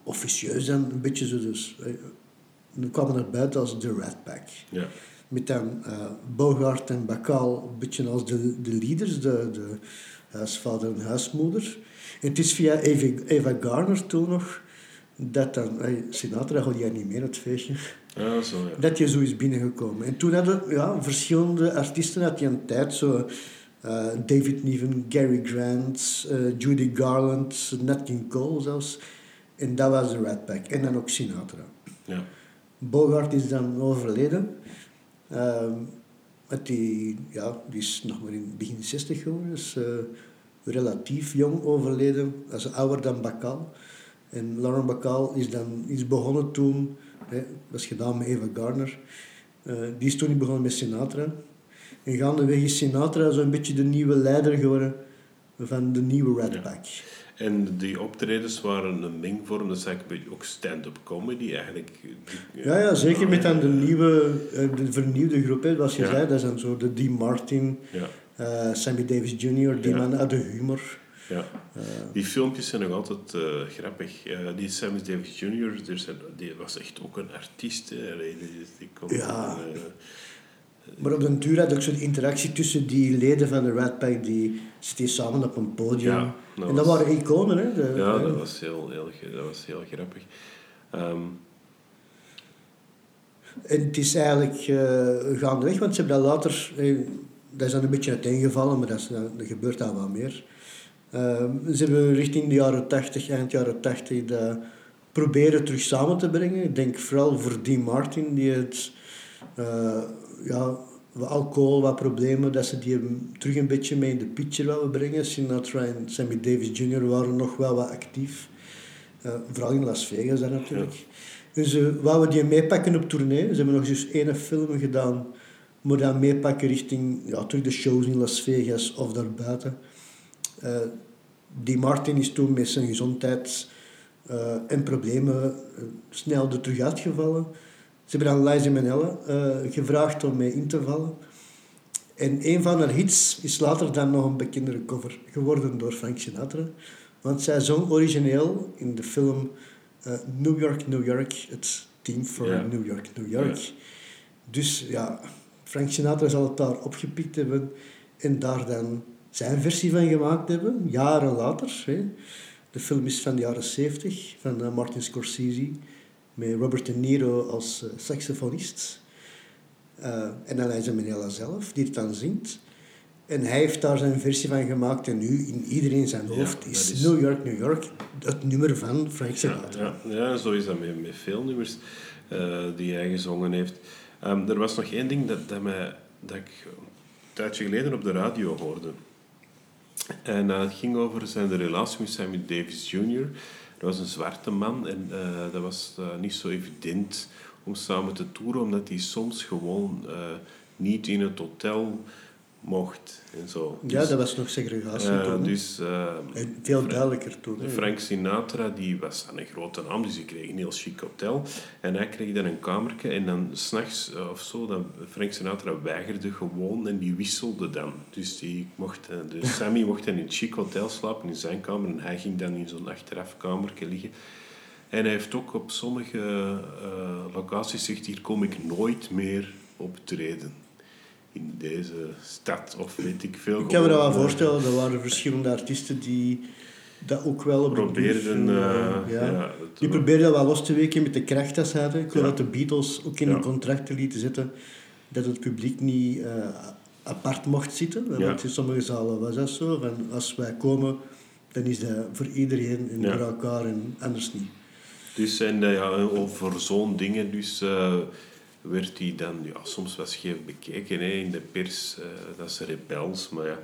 officieus dan, een beetje zo dus... eh, kwamen naar buiten als de Rat Pack. Ja. Met dan eh, Bogart en Bacall een beetje als de, de leaders, de, de huisvader en huismoeder. En het is via Eva, Eva Garner toen nog dat dan, eh, Sinatra had jij niet meer het feestje, Ja, zo ja. dat je zo is binnengekomen. En toen hadden ja, verschillende artiesten uit die tijd, zo David Niven, Gary Grant, Judy Garland, Nat King Cole zelfs. En dat was de Rat Pack. En dan ook Sinatra. ja. Bogart is dan overleden. Ehm, want die, ja, die is nog maar in begin 60 geworden, dus relatief jong overleden. Dat is ouder dan Bacall. En Lauren Bacall is dan is begonnen toen, hè, dat is gedaan met Eva Garner. Eh, die is toen begonnen met Sinatra. En gaandeweg is Sinatra zo'n beetje de nieuwe leider geworden van de nieuwe Ja. En die optredens waren een mengvorm, dat is eigenlijk ook stand-up comedy eigenlijk. Ja, ja, zeker met dan de nieuwe, eh, de vernieuwde groep, hè, zoals je Ja. zei. Dat is dan zo de Dean Martin, Ja, eh, Sammy Davis Jr., die Ja. man uit de humor. ja. Eh, Die filmpjes zijn nog altijd grappig. Die Sammy Davis Jr., zijn, die was echt ook een artiest. Hè. Die, die kon, Ja. maar op den duur had ook zo'n interactie tussen die leden van de Rat Pack, die zitten samen op een podium. Ja, dat en dat was- waren iconen, hè. De, ja, eh, dat was heel, heel, dat was heel grappig. Ehm, En het is eigenlijk eh gaandeweg, want ze hebben dat later... eh, dat is dan een beetje uiteengevallen, maar dat, is, dat gebeurt dan wel meer. Ehm, ze hebben richting de jaren 80, eind jaren 80, dat proberen terug samen te brengen. Ik denk vooral voor Dean Martin, die het, uh, ja, wat alcohol, wat problemen, dat ze die terug een beetje mee in de picture willen brengen. Sinatra en Sammy Davis Jr. waren nog wel wat actief. Uh, vooral in Las Vegas dan natuurlijk. Ja. Dus uh, wouden die meepakken op tournee. Ze hebben nog eens één film gedaan, maar dan meepakken richting ja, terug de shows in Las Vegas of daarbuiten. Uh, die Martin is toen met zijn gezondheid en problemen snel er terug uitgevallen. Ze hebben dan Liza Minnelli uh, gevraagd om mee in te vallen. En een van haar hits is later dan nog een bekendere cover geworden door Frank Sinatra. Want zij zong origineel in de film New York, New York, het team voor New York, New York. Dus ja, Frank Sinatra zal het daar opgepikt hebben en daar dan zijn versie van gemaakt hebben, jaren later. Hè. De film is van de jaren 70 van uh, Martin Scorsese met Robert De Niro als uh, saxofonist. Uh, en dan is Manela zelf die het dan zingt. En hij heeft daar zijn versie van gemaakt en nu in iedereen zijn hoofd is, New York, New York het nummer van Frank Sinatra. Ja, ja, zo is dat met, met veel nummers die hij gezongen heeft. Um, er was nog één ding dat, dat, mij, dat ik een tijdje geleden op de radio hoorde. En uh, het ging over zijn relatie met Sammy Davis Jr. Dat was een zwarte man en uh, dat was uh, niet zo evident om samen te toeren, omdat hij soms gewoon niet in het hotel mocht en zo. Ja, dus, dat was nog segregatie uh, toen. Dus, uh, veel duidelijker toen. Frank Sinatra die was een grote naam, dus die kreeg een heel chic hotel. En hij kreeg dan een kamertje en dan s'nachts uh, of zo, dan Frank Sinatra weigerde gewoon en die wisselde dan. Dus, die mocht, dus Sammy mocht dan in een chic hotel slapen in zijn kamer en hij ging dan in zo'n achterafkamertje liggen. En hij heeft ook op sommige locaties gezegd, hier kom ik nooit meer optreden in deze stad of weet ik veel. Ik kan me dat wel voorstellen, er waren verschillende artiesten die dat ook wel probeerden. Uh, ja. ja die probeerden dat wel los te weken met de kracht dat ze hadden. Ik geloof dat de Beatles ook in hun contracten lieten zetten dat het publiek niet uh, apart mocht zitten. Want in sommige zalen was dat zo. Van als wij komen, dan is dat voor iedereen en voor elkaar en anders niet. Dus en uh, ja, voor zo'n dingen, dus werd hij dan ja, soms wel scheef bekeken hè, in de pers. Uh, dat is rebels, maar ja.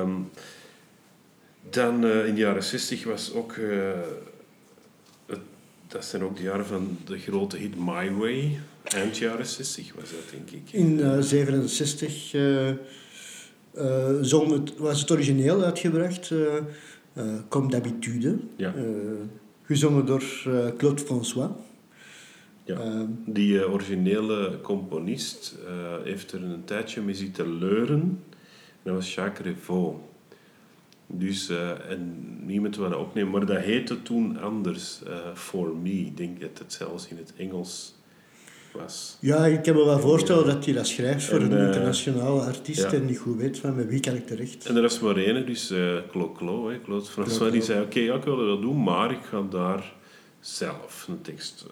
Um, dan uh, in de jaren 60 was ook... Uh, het, dat zijn ook de jaren van de grote hit My Way. Eind jaren 60 was dat, denk ik. In 67 zong het, was het origineel uitgebracht. Comme d'habitude. Ja. gezongen door Claude François. Ja. Ehm, die uh, originele componist uh, heeft er een tijdje mee zitten leuren. Dat was Jacques Revaux. Dus, uh, en niemand wilde opnemen, maar dat heette toen anders. For Me, ik denk dat het zelfs in het Engels was. Ja, ik kan me wel voorstellen dat hij dat schrijft voor een internationale artiest ja. en niet goed weet van met wie kan ik terecht. En er was maar één, dus uh, Claude François, die zei oké, okay, ja, ik wil dat doen, maar ik ga daar zelf een tekst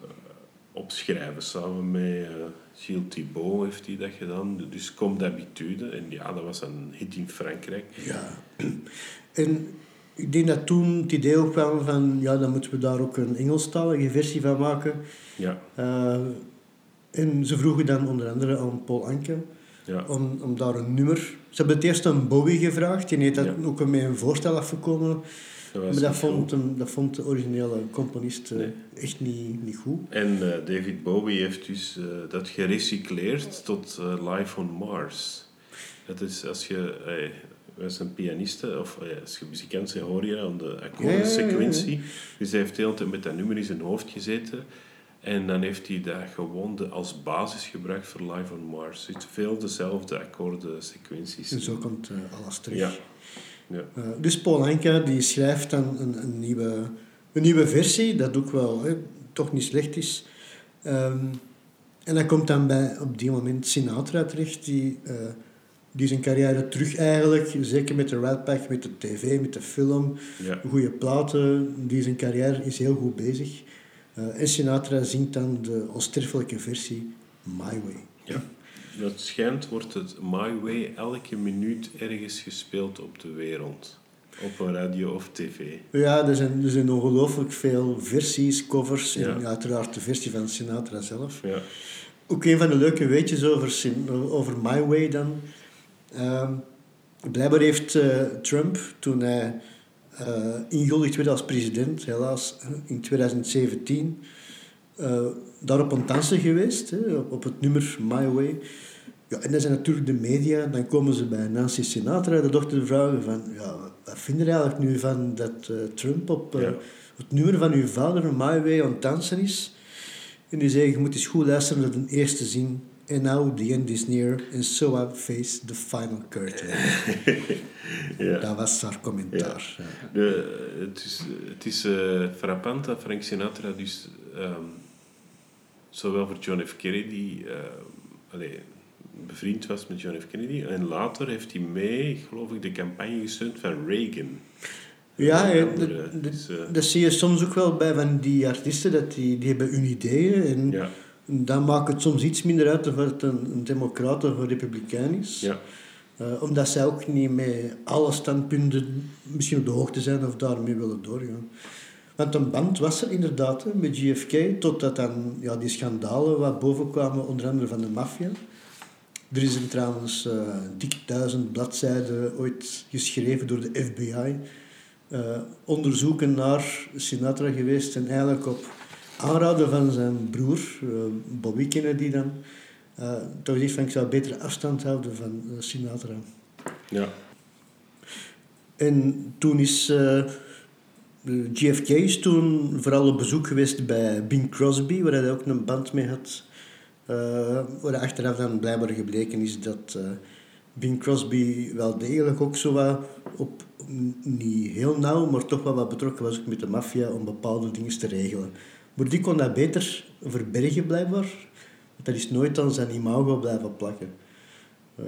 opschrijven. Samen met uh, Gilles Thibault heeft hij dat gedaan. Dus Comme d'habitude. En ja, dat was een hit in Frankrijk. Ja. En ik denk dat toen het idee opkwam van... Ja, dan moeten we daar ook een Engelstalige versie van maken. Ja. Uh, en ze vroegen dan onder andere aan Paul Anke... Ja. Om, om daar een nummer... Ze hebben het eerst aan Bowie gevraagd. Die heeft dat ja. ook met een voorstel afgekomen maar dat vond, hem, dat vond de originele componist uh, echt niet, niet goed. En uh, David Bowie heeft dus uh, dat gerecycleerd tot Live on Mars. Dat is als je... wij zijn pianisten, of als je muzikant bent, hoor je aan de akkoordensequentie. Ja, ja, dus hij heeft de hele tijd met dat nummer in zijn hoofd gezeten. En dan heeft hij dat gewoon de, als basis gebruikt voor Live on Mars. Het veel dezelfde akkoordensequenties. En zo komt alles terug. Ja. Ja. Uh, dus Paul Anka die schrijft dan een, een, nieuwe, een nieuwe versie, dat ook wel hè, toch niet slecht is. Um, en dan komt dan bij op die moment Sinatra terecht, die, uh, die zijn carrière terug eigenlijk, zeker met de Pack, met de tv, met de film, ja. goede platen, die zijn carrière is heel goed bezig. Uh, en Sinatra zingt dan de onsterfelijke versie My Way. Ja. Dat schijnt wordt het My Way elke minuut ergens gespeeld op de wereld. Op een radio of tv. Ja, er zijn, er zijn ongelooflijk veel versies, covers Ja. en uiteraard de versie van Sinatra zelf. Ja. Ook een van de leuke weetjes over, over My Way dan. Ehm, blijkbaar heeft eh, Trump, toen hij eh ingehuldigd werd als president, helaas in 2017, eh daar op een dansen geweest, hè, op, op het nummer My Way. Ja, en dan zijn natuurlijk de media, dan komen ze bij Nancy Sinatra, de dochter, vragen van, ja, wat vind je er eigenlijk nu van dat eh, Trump op eh, Ja. het nummer van uw vader, My Way, aan het dansen is? En die zeggen, je moet eens goed luisteren naar de eerste zin. And now the end is near, and so I face the final curtain. ja. Dat was haar commentaar. Ja. De, het is, het is frappant dat Frank Sinatra dus ehm, zowel voor John F. Kennedy allee, bevriend was met John F. Kennedy en later heeft hij mee, geloof ik, de campagne gesteund van Reagan. Ja, Dus, eh, dat zie je soms ook wel bij van die artiesten, dat die, die hebben hun ideeën en ja, dan maakt het soms iets minder uit of het een, een democrat of een republikein is. ja, Eh, omdat zij ook niet met alle standpunten misschien op de hoogte zijn of daarmee willen doorgaan. Want een band was er inderdaad hè, met JFK, totdat dan ja, die schandalen wat bovenkwamen, onder andere van de maffia. Er is er trouwens eh, dik duizend bladzijden ooit geschreven door de FBI. eh, onderzoeken naar Sinatra geweest en eigenlijk op aanraden van zijn broer, eh, Bobby Kennedy dan, toch gezegd van ik zou beter afstand houden van Sinatra. ja, En toen is JFK is toen vooral op bezoek geweest bij Bing Crosby, waar hij ook een band mee had. Eh, waar achteraf dan blijkbaar gebleken is dat eh, Bing Crosby wel degelijk ook zo wat op, niet heel nauw, maar toch wel wat betrokken was ook met de maffia om bepaalde dingen te regelen. Maar die kon dat beter verbergen blijkbaar. Want dat is nooit aan zijn imago blijven plakken. Eh,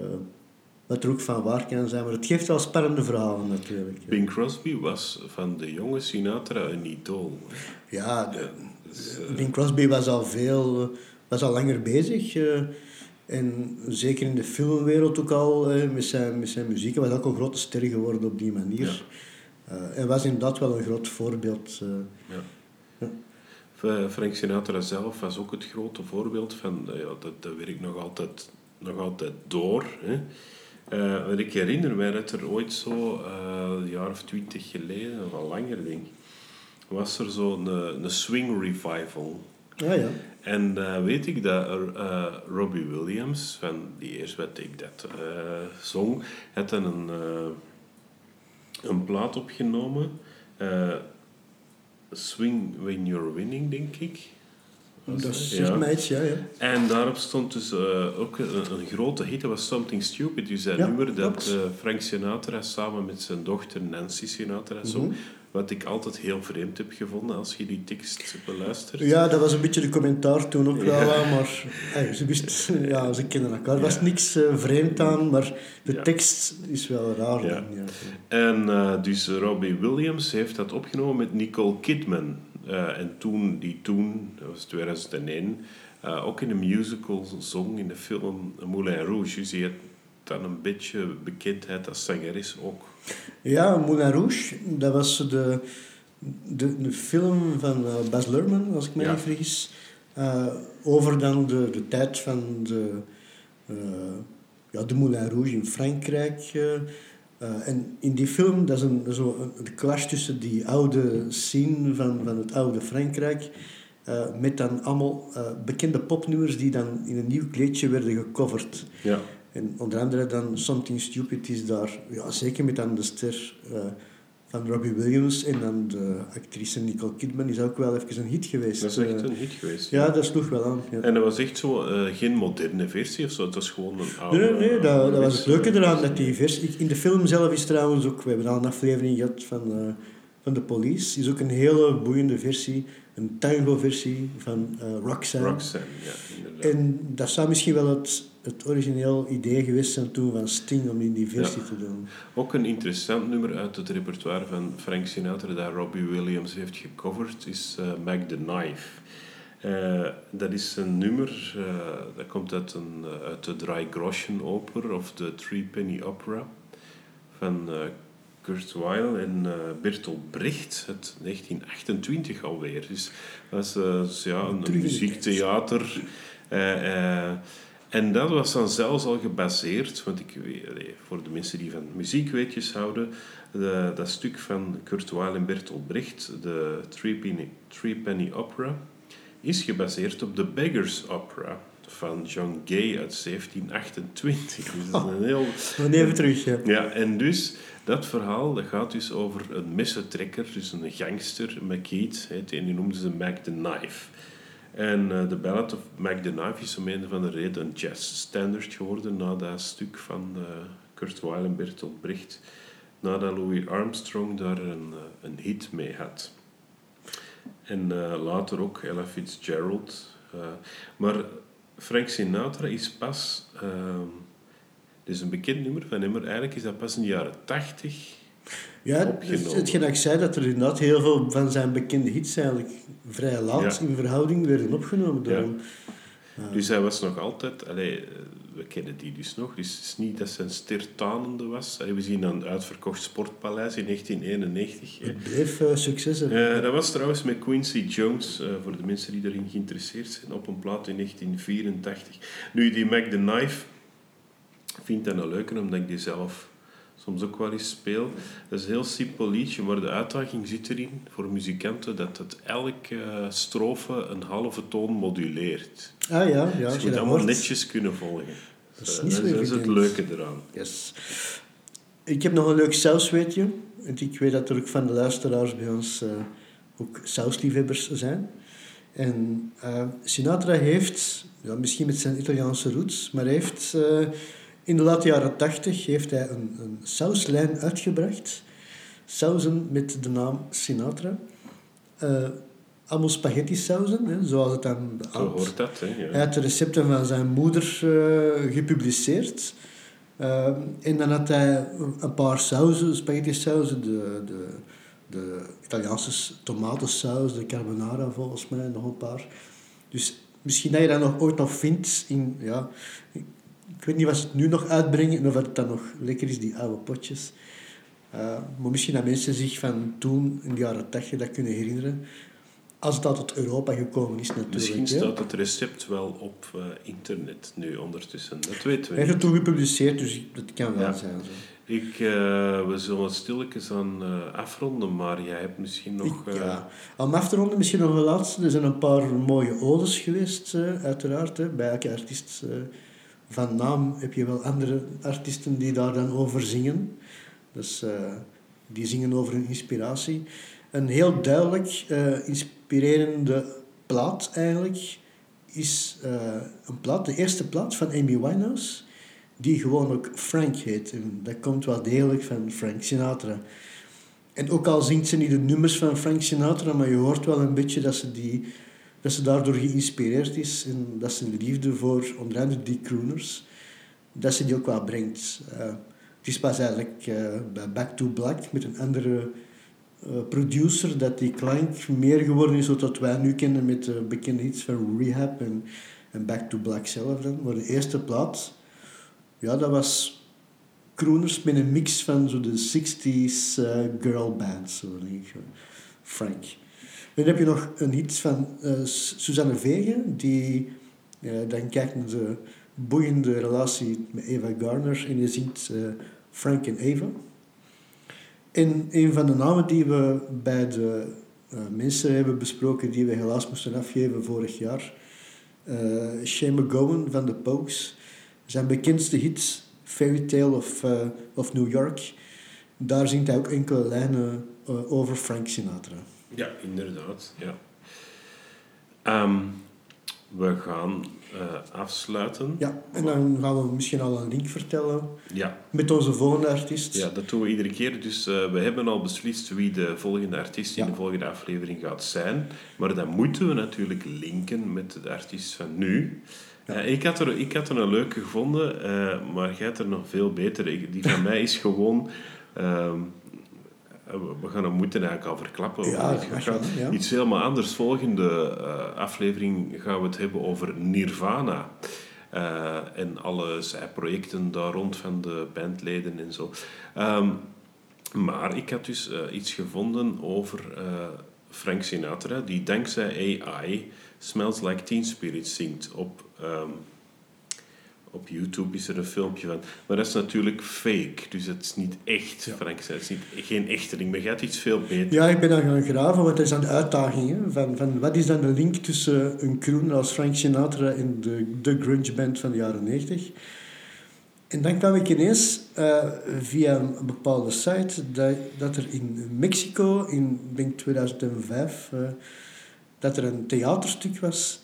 wat er ook van waar kan zijn, maar het geeft wel spannende verhalen natuurlijk. Bing Crosby was van de jonge Sinatra een idool. Ja, de, dus, eh, Bing Crosby was al veel, eh, was al langer bezig. eh, en zeker in de filmwereld ook al, eh, met, zijn, met zijn muziek. Hij was ook een grote ster geworden op die manier. Eh, en was inderdaad wel een groot voorbeeld. eh. Ja. Ja. Fra- Frank Sinatra zelf was ook het grote voorbeeld van, eh, ja, dat, dat werkt nog altijd, nog altijd door. Hè. Eh, want ik herinner mij dat er ooit zo, eh, een jaar of twintig geleden, of al langer denk ik, was er zo'n een, een swing revival. Ah ja. En eh, weet ik dat eh, Robbie Williams, van die eerst wat ik dat eh, zong, had dan een, eh, een plaat opgenomen. eh, Swing When You're Winning, denk ik. Dat Ja. mij iets, ja. ja. En daarop stond dus eh, ook een, een grote hit, dat was Something Stupid. Dus dat Ja, nummer dat eh, Frank Sinatra samen met zijn dochter Nancy Sinatra zong. Mhm. Wat ik altijd heel vreemd heb gevonden als je die tekst beluistert. Ja, dat was een beetje de commentaar toen ook wel, maar hey, ze wisten, ja, ze kennen elkaar. Er was niks eh, vreemd aan, maar de tekst is wel raar. Dan, ja. En dus Robbie Williams heeft dat opgenomen met Nicole Kidman. Eh, en toen, die toen, dat was 2001, eh, ook in een musical zong in de film Moulin Rouge. Dus die had dan een beetje bekendheid als zangeres ook. Ja, Moulin Rouge, dat was de, de, de film van eh, Baz Luhrmann, als ik me Ja. niet vergis. over dan de, de tijd van de, ja, de Moulin Rouge in Frankrijk. Eh. En in die film, dat is een, zo een, een clash tussen die oude scene van, van het oude Frankrijk... eh, met dan allemaal eh, bekende popnummers die dan in een nieuw kleedje werden gecoverd. Ja. En onder andere dan Something Stupid is daar, ja, zeker met dan de ster van Robbie Williams en dan de actrice Nicole Kidman is ook wel even een hit geweest. Dat is echt Eh, een hit geweest. ja, dat sloeg wel aan. Ja. En dat was echt zo, eh, geen moderne versie of zo, het was gewoon een oude... Nee, nee, nee, dat, dat was het leuke eraan. Dat die versie, in de film zelf is trouwens ook, we hebben al een aflevering gehad van, eh, van de Police, is ook een hele boeiende versie, een tango-versie van eh, Roxanne. Roxanne, ja, inderdaad. En dat zou misschien wel het, het origineel idee geweest zijn toen van Sting om in die versie te doen. Ook een interessant nummer uit het repertoire van Frank Sinatra dat Robbie Williams heeft gecoverd is eh, Mac the Knife. Uh, dat is een nummer, uh, dat komt uit, een, uit de Dry Groschen Oper of de Three Penny Opera van Kurt Weill en Bertolt Brecht uit 1928 alweer. Dus dat is dus, ja, een, een muziektheater. En dat was dan zelfs al gebaseerd, want ik, voor de mensen die van muziekweetjes houden, de, dat stuk van Kurt Weill en Bertolt Brecht, de Three Penny, Three Penny Opera, is gebaseerd op de Beggars Opera van John Gay uit 1728. Dus dat is een heel... Oh, even terug, ja. Ja, en dus dat verhaal dat gaat dus over een messentrekker, dus een gangster, McKeith, en die noemden ze Mac the Knife. En uh, The Ballad of Mac the Knife is om een van de reden een jazzstandard geworden na dat stuk van uh, Kurt Weill en Bertolt Brecht. Nadat Louis Armstrong daar een, uh, een hit mee had. En later ook Ella Fitzgerald. maar Frank Sinatra is pas... Ehm, dit is een bekend nummer van hem, maar eigenlijk is dat pas in de jaren 80 ja, het, hetgeen dat ik zei, dat er inderdaad heel veel van zijn bekende hits eigenlijk vrij laat in verhouding werden opgenomen door hem. Dus hij was nog altijd... Allee, we kennen die dus nog. Dus het is niet dat zijn stertanende was. we zien een uitverkocht sportpaleis in 1991. Het bleef uh, succes hebben. dat was trouwens met Quincy Jones, uh, voor de mensen die erin geïnteresseerd zijn, op een plaat in 1984. Nu, die Mac the Knife vind dat een leuke, omdat ik die zelf soms ook wel eens speel. Dat is een heel simpel liedje, maar de uitdaging zit erin voor muzikanten dat het elke strofe een halve toon moduleert. Ah ja, ja. Dus je moet allemaal netjes kunnen volgen. Dat is, niet dat is het leuke eraan. Yes. Ik heb nog een leuk sausweetje. Ik weet dat er ook van de luisteraars bij ons uh, ook sausliefhebbers zijn. En Sinatra heeft, ja, misschien met zijn Italiaanse roots, maar heeft... In de late jaren 80 heeft hij een, een sauslijn uitgebracht. Sauzen met de naam Sinatra. Uh, allemaal spaghetti sauzen, hè, zoals het dan Zo hoort dat, hè. Ja. Hij had de recepten van zijn moeder uh, gepubliceerd. Uh, en dan had hij een paar sauzen, spaghetti sauzen, de, de, de Italiaanse tomatensaus, de carbonara volgens mij, nog een paar. Dus misschien dat je dat nog ooit nog vindt in, ja, ik weet niet of ze het nu nog uitbrengen en of het dan nog lekker is, die oude potjes. Uh, maar misschien dat mensen zich van toen, in de jaren 80, dat kunnen herinneren. Als het uit Europa gekomen is natuurlijk. Misschien staat het recept wel op uh, internet nu ondertussen. Dat weten we Hij heeft het toen gepubliceerd, dus dat kan wel zijn. Zo. Ik, uh, we zullen het stilletjes aan afronden, maar jij hebt misschien nog... Ja, om af te ronden misschien nog een laatste. Er zijn een paar mooie odes geweest, uiteraard, hè, bij elke artiest van naam heb je wel andere artiesten die daar dan over zingen. Dus uh, die zingen over hun inspiratie. Een heel duidelijk uh, inspirerende plaat eigenlijk is uh, een plaat, de eerste plaat van Amy Winehouse, die gewoon ook Frank heet. En dat komt wel degelijk van Frank Sinatra. En ook al zingt ze niet de nummers van Frank Sinatra, maar je hoort wel een beetje dat ze die dat ze daardoor geïnspireerd is en dat ze een liefde voor onder andere die crooners, dat ze die ook wel brengt. Uh, het is pas eigenlijk uh, bij Back to Black met een andere uh, producer dat die klank meer geworden is wat wij nu kennen met de bekende hits van Rehab en, en Back to Black zelf dan. Maar de eerste plaat, ja, dat was crooners met een mix van zo de 60s girl bands, zo denk ik. Frank. Dan heb je nog een hit van uh, Suzanne Vegen, die uh, dan kijkt naar de boeiende relatie met Eva Garner en je ziet uh, Frank en Eva. En een van de namen die we bij de mensen hebben besproken, die we helaas moesten afgeven vorig jaar, Shane McGowan van The Pogues. Zijn bekendste hit, Fairy Tale of, of New York, daar zingt hij ook enkele lijnen over Frank Sinatra. Ja, inderdaad. Ja. Um, we gaan uh, afsluiten. Ja, en dan gaan we misschien al een link vertellen ja. met onze volgende artiest. Ja, dat doen we iedere keer. Dus uh, we hebben al beslist wie de volgende artiest in de volgende aflevering gaat zijn. Maar dan moeten we natuurlijk linken met de artiest van nu. Ja. Uh, ik, had er, ik had er een leuke gevonden, maar jij hebt er nog veel beter. Die van mij is gewoon... Um, we gaan hem moeten eigenlijk al verklappen. Ja, wel, ja. Iets helemaal anders. Volgende eh, aflevering gaan we het hebben over Nirvana. Eh, en alle zijprojecten daar rond van de bandleden en zo. Ehm, maar ik had dus eh, iets gevonden over eh, Frank Sinatra, die dankzij AI Smells Like Teen Spirit zingt op... ehm, op YouTube is er een filmpje van. Maar dat is natuurlijk fake. Dus het is niet echt, Frank. Het is niet, geen echteling. Maar jij hebt iets veel beter. Ja, ik ben dan gaan graven, want er zijn uitdagingen. Van, van wat is dan de link tussen een crooner als Frank Sinatra en de, de grunge band van de jaren 90? En dan kwam ik ineens eh, via een bepaalde site dat, dat er in Mexico in denk 2005 eh, dat er een theaterstuk was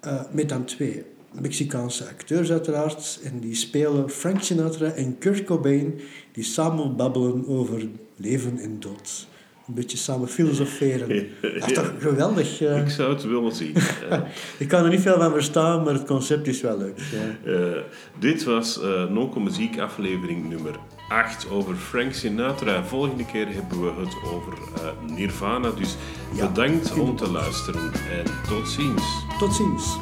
eh, met dan twee Mexicaanse acteurs uiteraard en die spelen Frank Sinatra en Kurt Cobain die samen babbelen over leven en dood. Een beetje samen filosoferen. Dat is toch geweldig. eh. Ik zou het willen zien. Ik kan er niet veel van verstaan, maar het concept is wel leuk. ja. eh, dit was Nonco Muziek aflevering nummer 8 over Frank Sinatra. Volgende keer hebben we het over Nirvana. Dus Ja. bedankt om te luisteren en tot ziens. Tot ziens.